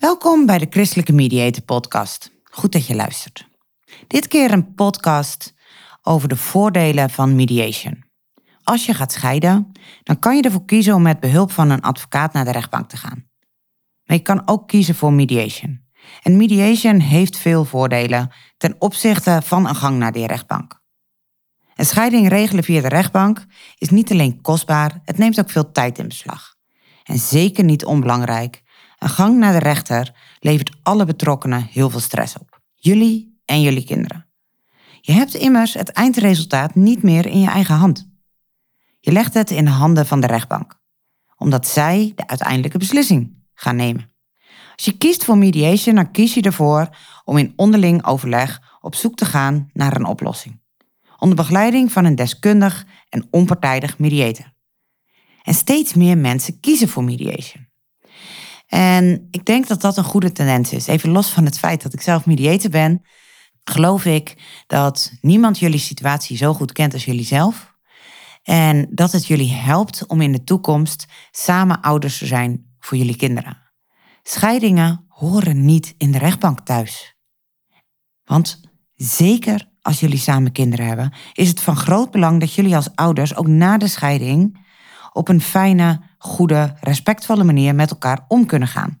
Welkom bij de Christelijke Mediator Podcast. Goed dat je luistert. Dit keer een podcast over de voordelen van mediation. Als je gaat scheiden, dan kan je ervoor kiezen om met behulp van een advocaat naar de rechtbank te gaan. Maar je kan ook kiezen voor mediation. En mediation heeft veel voordelen ten opzichte van een gang naar de rechtbank. Een scheiding regelen via de rechtbank is niet alleen kostbaar, het neemt ook veel tijd in beslag. En zeker niet onbelangrijk, een gang naar de rechter levert alle betrokkenen heel veel stress op. Jullie en jullie kinderen. Je hebt immers het eindresultaat niet meer in je eigen hand. Je legt het in de handen van de rechtbank, omdat zij de uiteindelijke beslissing gaan nemen. Als je kiest voor mediation, dan kies je ervoor om in onderling overleg op zoek te gaan naar een oplossing. Onder begeleiding van een deskundig en onpartijdig mediator. En steeds meer mensen kiezen voor mediation. En ik denk dat dat een goede tendens is. Even los van het feit dat ik zelf mediator ben, geloof ik dat niemand jullie situatie zo goed kent als jullie zelf. En dat het jullie helpt om in de toekomst samen ouders te zijn voor jullie kinderen. Scheidingen horen niet in de rechtbank thuis. Want zeker als jullie samen kinderen hebben, is het van groot belang dat jullie als ouders ook na de scheiding op een fijne, goede, respectvolle manier met elkaar om kunnen gaan.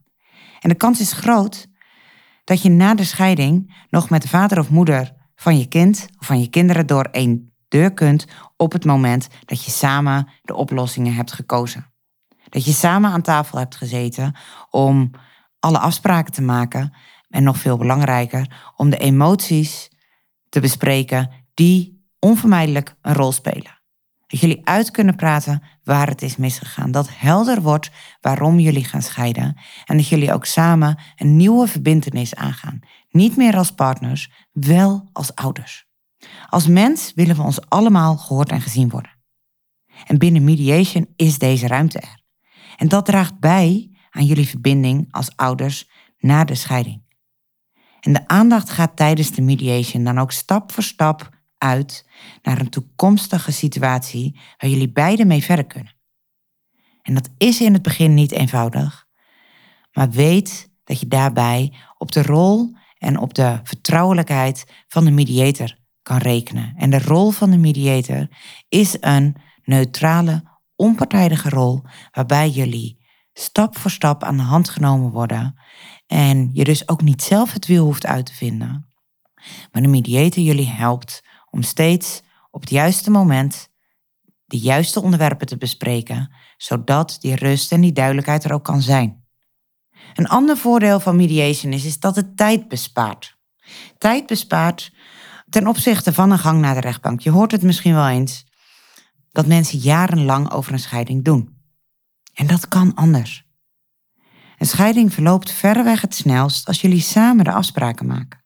En de kans is groot dat je na de scheiding nog met de vader of moeder van je kind of van je kinderen door één deur kunt op het moment dat je samen de oplossingen hebt gekozen. Dat je samen aan tafel hebt gezeten om alle afspraken te maken en nog veel belangrijker, om de emoties te bespreken die onvermijdelijk een rol spelen. Dat jullie uit kunnen praten waar het is misgegaan. Dat helder wordt waarom jullie gaan scheiden. En dat jullie ook samen een nieuwe verbindenis aangaan. Niet meer als partners, wel als ouders. Als mens willen we ons allemaal gehoord en gezien worden. En binnen mediation is deze ruimte er. En dat draagt bij aan jullie verbinding als ouders na de scheiding. En de aandacht gaat tijdens de mediation dan ook stap voor stap uit naar een toekomstige situatie waar jullie beiden mee verder kunnen. En dat is in het begin niet eenvoudig, maar weet dat je daarbij op de rol en op de vertrouwelijkheid van de mediator kan rekenen. En de rol van de mediator is een neutrale, onpartijdige rol waarbij jullie stap voor stap aan de hand genomen worden en je dus ook niet zelf het wiel hoeft uit te vinden. Maar de mediator jullie helpt om steeds op het juiste moment de juiste onderwerpen te bespreken, zodat die rust en die duidelijkheid er ook kan zijn. Een ander voordeel van mediation is, is dat het tijd bespaart. Tijd bespaart ten opzichte van een gang naar de rechtbank. Je hoort het misschien wel eens dat mensen jarenlang over een scheiding doen. En dat kan anders. Een scheiding verloopt verreweg het snelst als jullie samen de afspraken maken.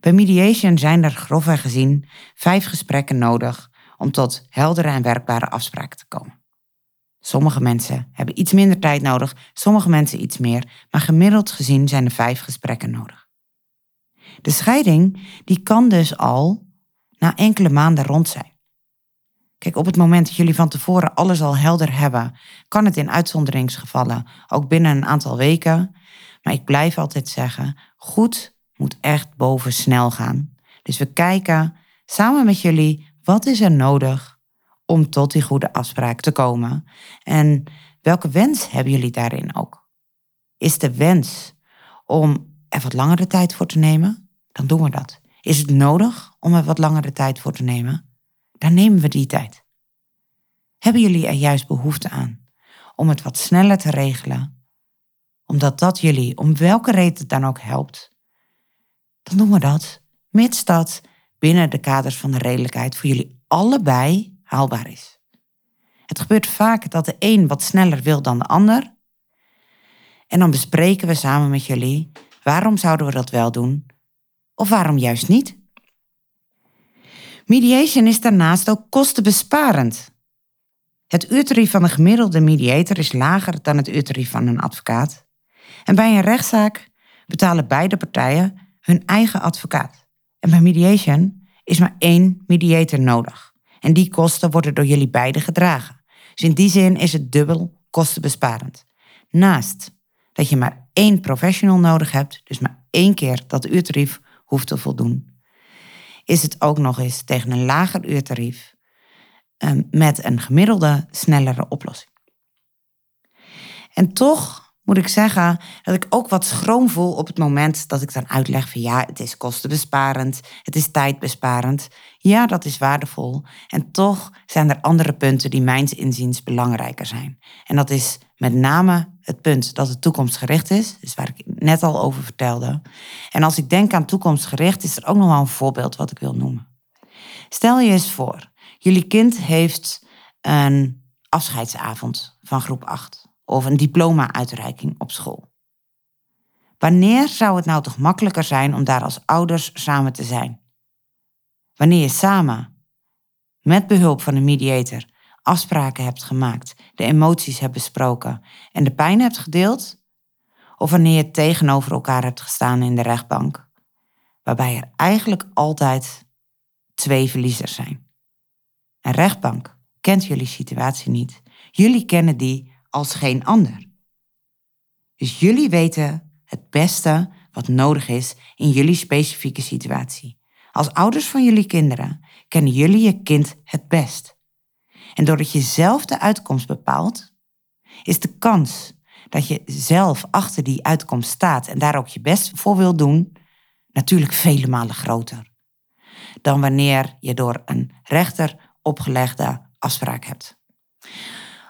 Bij mediation zijn er grofweg gezien vijf gesprekken nodig om tot heldere en werkbare afspraken te komen. Sommige mensen hebben iets minder tijd nodig, sommige mensen iets meer, maar gemiddeld gezien zijn er vijf gesprekken nodig. De scheiding die kan dus al na enkele maanden rond zijn. Kijk, op het moment dat jullie van tevoren alles al helder hebben, kan het in uitzonderingsgevallen ook binnen een aantal weken. Maar ik blijf altijd zeggen, goed moet echt boven snel gaan. Dus we kijken samen met jullie wat is er nodig om tot die goede afspraak te komen. En welke wens hebben jullie daarin ook? Is de wens om er wat langere tijd voor te nemen? dan doen we dat. Is het nodig om er wat langere tijd voor te nemen? Dan nemen we die tijd. Hebben jullie er juist behoefte aan om het wat sneller te regelen? Omdat dat jullie, om welke reden dan ook helpt? Doen we dat, mits dat binnen de kaders van de redelijkheid voor jullie allebei haalbaar is. Het gebeurt vaak dat de een wat sneller wil dan de ander. En dan bespreken we samen met jullie waarom zouden we dat wel doen of waarom juist niet. Mediation is daarnaast ook kostenbesparend. Het uurtarief van een gemiddelde mediator is lager dan het uurtarief van een advocaat. En bij een rechtszaak betalen beide partijen hun eigen advocaat. En bij mediation is maar één mediator nodig. En die kosten worden door jullie beiden gedragen. Dus in die zin is het dubbel kostenbesparend. Naast dat je maar één professional nodig hebt, dus maar één keer dat uurtarief hoeft te voldoen, is het ook nog eens tegen een lager uurtarief um, met een gemiddelde, snellere oplossing. En toch moet ik zeggen dat ik ook wat schroom voel op het moment dat ik dan uitleg van ja, het is kostenbesparend, het is tijdbesparend. Ja, dat is waardevol. En toch zijn er andere punten die mijns inziens belangrijker zijn. En dat is met name het punt dat het toekomstgericht is, dus waar ik net al over vertelde. En als ik denk aan toekomstgericht, is er ook nog wel een voorbeeld wat ik wil noemen. Stel je eens voor, jullie kind heeft een afscheidsavond van groep 8 of een diploma-uitreiking op school. Wanneer zou het nou toch makkelijker zijn om daar als ouders samen te zijn? Wanneer je samen, met behulp van een mediator, afspraken hebt gemaakt, de emoties hebt besproken en de pijn hebt gedeeld? Of wanneer je tegenover elkaar hebt gestaan in de rechtbank, waarbij er eigenlijk altijd twee verliezers zijn. Een rechtbank kent jullie situatie niet. Jullie kennen die als geen ander. Dus jullie weten het beste wat nodig is in jullie specifieke situatie. Als ouders van jullie kinderen kennen jullie je kind het best. En doordat je zelf de uitkomst bepaalt, is de kans dat je zelf achter die uitkomst staat en daar ook je best voor wil doen, natuurlijk vele malen groter. Dan wanneer je door een rechter opgelegde afspraak hebt.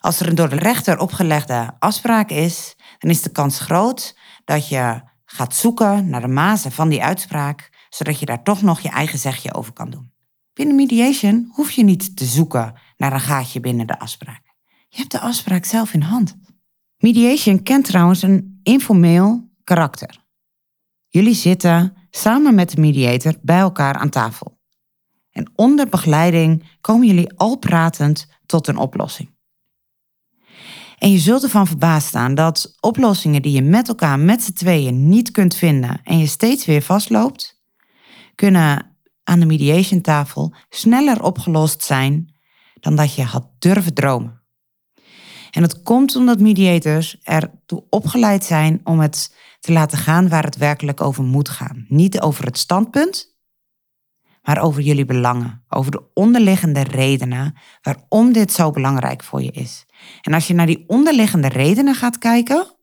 Als er een door de rechter opgelegde afspraak is, dan is de kans groot dat je gaat zoeken naar de mazen van die uitspraak, zodat je daar toch nog je eigen zegje over kan doen. Binnen mediation hoef je niet te zoeken naar een gaatje binnen de afspraak. Je hebt de afspraak zelf in hand. Mediation kent trouwens een informeel karakter. Jullie zitten samen met de mediator bij elkaar aan tafel. En onder begeleiding komen jullie al pratend tot een oplossing. En je zult ervan verbaasd staan dat oplossingen die je met elkaar, met z'n tweeën, niet kunt vinden en je steeds weer vastloopt, kunnen aan de mediation tafel sneller opgelost zijn dan dat je had durven dromen. En dat komt omdat mediators ertoe opgeleid zijn om het te laten gaan waar het werkelijk over moet gaan. Niet over het standpunt, maar over jullie belangen, over de onderliggende redenen waarom dit zo belangrijk voor je is. En als je naar die onderliggende redenen gaat kijken,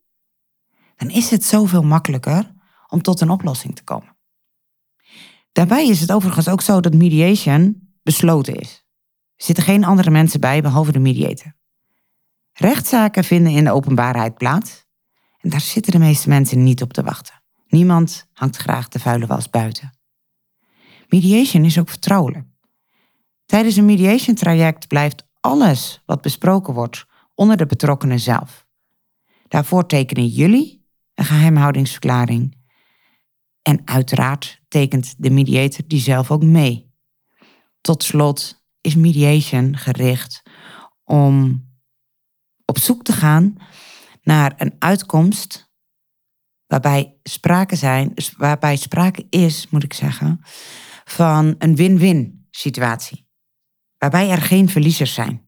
dan is het zoveel makkelijker om tot een oplossing te komen. Daarbij is het overigens ook zo dat mediation besloten is. Er zitten geen andere mensen bij behalve de mediator. Rechtszaken vinden in de openbaarheid plaats en daar zitten de meeste mensen niet op te wachten. Niemand hangt graag de vuile was buiten. Mediation is ook vertrouwelijk. Tijdens een mediation traject blijft alles wat besproken wordt onder de betrokkenen zelf. Daarvoor tekenen jullie een geheimhoudingsverklaring. En uiteraard tekent de mediator die zelf ook mee. Tot slot is mediation gericht om op zoek te gaan naar een uitkomst waarbij sprake zijn, waarbij sprake is, moet ik zeggen, van een win-win situatie, waarbij er geen verliezers zijn.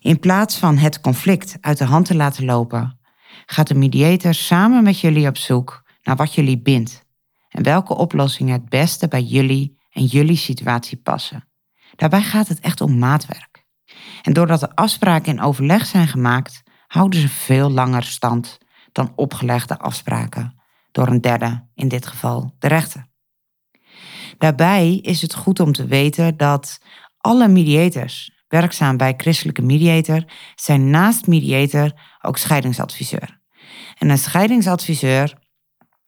In plaats van het conflict uit de hand te laten lopen, gaat de mediator samen met jullie op zoek naar wat jullie bindt en welke oplossingen het beste bij jullie en jullie situatie passen. Daarbij gaat het echt om maatwerk. En doordat de afspraken in overleg zijn gemaakt, houden ze veel langer stand dan opgelegde afspraken door een derde, in dit geval de rechter. Daarbij is het goed om te weten dat alle mediators werkzaam bij Christelijke Mediator zijn naast mediator ook scheidingsadviseur. En een scheidingsadviseur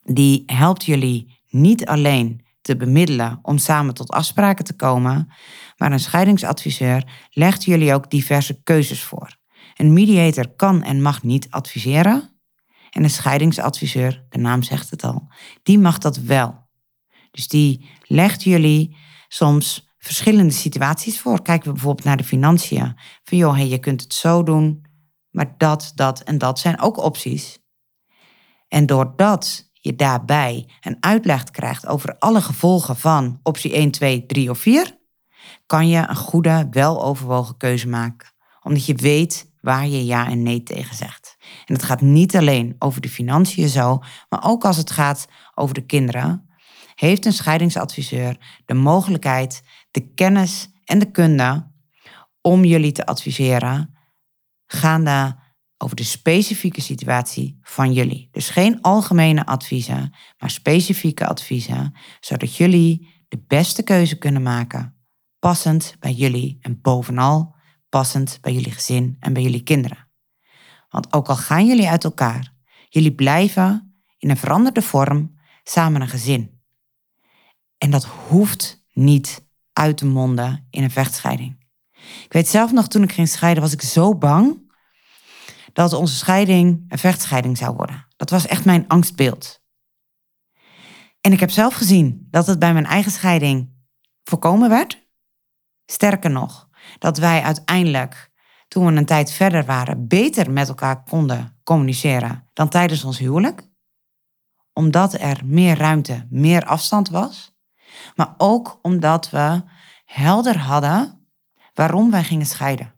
die helpt jullie niet alleen te bemiddelen om samen tot afspraken te komen, maar een scheidingsadviseur legt jullie ook diverse keuzes voor. Een mediator kan en mag niet adviseren. En een scheidingsadviseur, de naam zegt het al, die mag dat wel. Dus die legt jullie soms verschillende situaties voor. Kijken we bijvoorbeeld naar de financiën. Van joh, hey, je kunt het zo doen, maar dat, dat en dat zijn ook opties. En doordat je daarbij een uitleg krijgt over alle gevolgen van optie 1, 2, 3 of 4, kan je een goede, weloverwogen keuze maken. Omdat je weet waar je ja en nee tegen zegt. En het gaat niet alleen over de financiën zo, maar ook als het gaat over de kinderen, heeft een scheidingsadviseur de mogelijkheid, de kennis en de kunde om jullie te adviseren gaande over de specifieke situatie van jullie. Dus geen algemene adviezen, maar specifieke adviezen, zodat jullie de beste keuze kunnen maken, passend bij jullie en bovenal passend bij jullie gezin en bij jullie kinderen. Want ook al gaan jullie uit elkaar, jullie blijven in een veranderde vorm samen een gezin. En dat hoeft niet uit te monden in een vechtscheiding. Ik weet zelf nog, toen ik ging scheiden, was ik zo bang dat onze scheiding een vechtscheiding zou worden. Dat was echt mijn angstbeeld. En ik heb zelf gezien dat het bij mijn eigen scheiding voorkomen werd. Sterker nog, dat wij uiteindelijk, toen we een tijd verder waren, beter met elkaar konden communiceren dan tijdens ons huwelijk. Omdat er meer ruimte, meer afstand was. Maar ook omdat we helder hadden waarom wij gingen scheiden.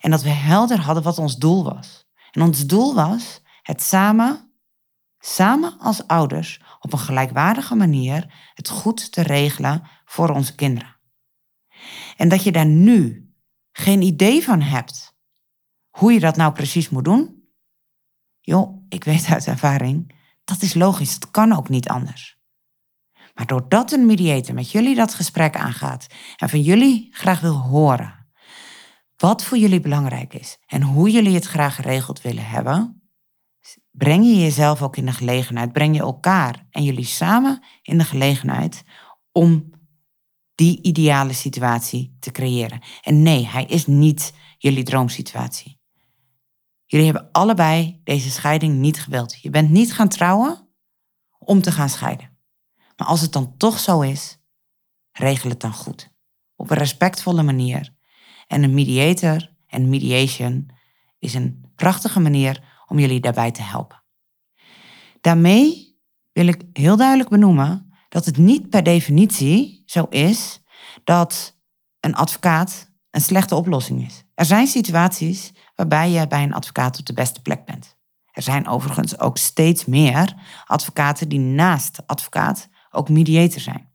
En dat we helder hadden wat ons doel was. En ons doel was het samen, samen als ouders, op een gelijkwaardige manier het goed te regelen voor onze kinderen. En dat je daar nu geen idee van hebt hoe je dat nou precies moet doen. Joh, ik weet uit ervaring, dat is logisch, het kan ook niet anders. Maar doordat een mediator met jullie dat gesprek aangaat en van jullie graag wil horen wat voor jullie belangrijk is en hoe jullie het graag geregeld willen hebben, breng je jezelf ook in de gelegenheid, breng je elkaar en jullie samen in de gelegenheid om die ideale situatie te creëren. En nee, hij is niet jullie droomsituatie. Jullie hebben allebei deze scheiding niet gewild. Je bent niet gaan trouwen om te gaan scheiden. Maar als het dan toch zo is, regel het dan goed. Op een respectvolle manier en een mediator en mediation is een prachtige manier om jullie daarbij te helpen. Daarmee wil ik heel duidelijk benoemen dat het niet per definitie zo is dat een advocaat een slechte oplossing is. Er zijn situaties waarbij je bij een advocaat op de beste plek bent. Er zijn overigens ook steeds meer advocaten die naast advocaat ook mediator zijn.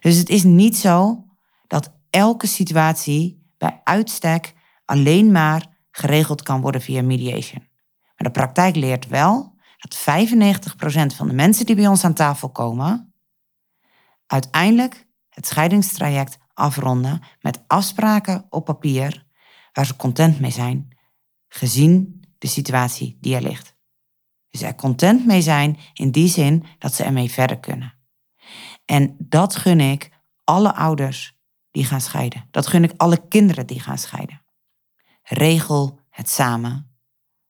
Dus het is niet zo dat elke situatie bij uitstek alleen maar geregeld kan worden via mediation. Maar de praktijk leert wel dat 95% van de mensen die bij ons aan tafel komen, uiteindelijk het scheidingstraject afronden met afspraken op papier waar ze content mee zijn, gezien de situatie die er ligt. Dus er content mee zijn in die zin dat ze ermee verder kunnen. En dat gun ik alle ouders die gaan scheiden. Dat gun ik alle kinderen die gaan scheiden. Regel het samen,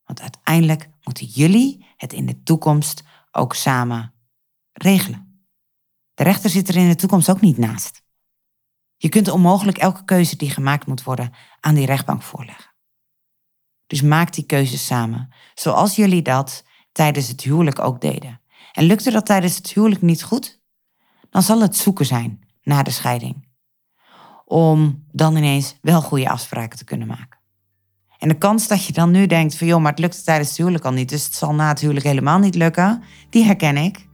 want uiteindelijk moeten jullie het in de toekomst ook samen regelen. De rechter zit er in de toekomst ook niet naast. Je kunt onmogelijk elke keuze die gemaakt moet worden aan die rechtbank voorleggen. Dus maak die keuzes samen, zoals jullie dat tijdens het huwelijk ook deden. En lukte dat tijdens het huwelijk niet goed, dan zal het zoeken zijn na de scheiding om dan ineens wel goede afspraken te kunnen maken. En de kans dat je dan nu denkt van joh, maar het lukt tijdens het huwelijk al niet, dus het zal na het huwelijk helemaal niet lukken, die herken ik.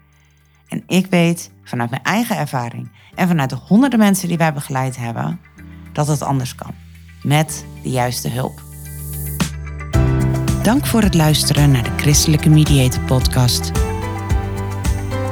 En ik weet vanuit mijn eigen ervaring en vanuit de honderden mensen die wij begeleid hebben, dat het anders kan. Met de juiste hulp. Dank voor het luisteren naar de Christelijke Mediator Podcast.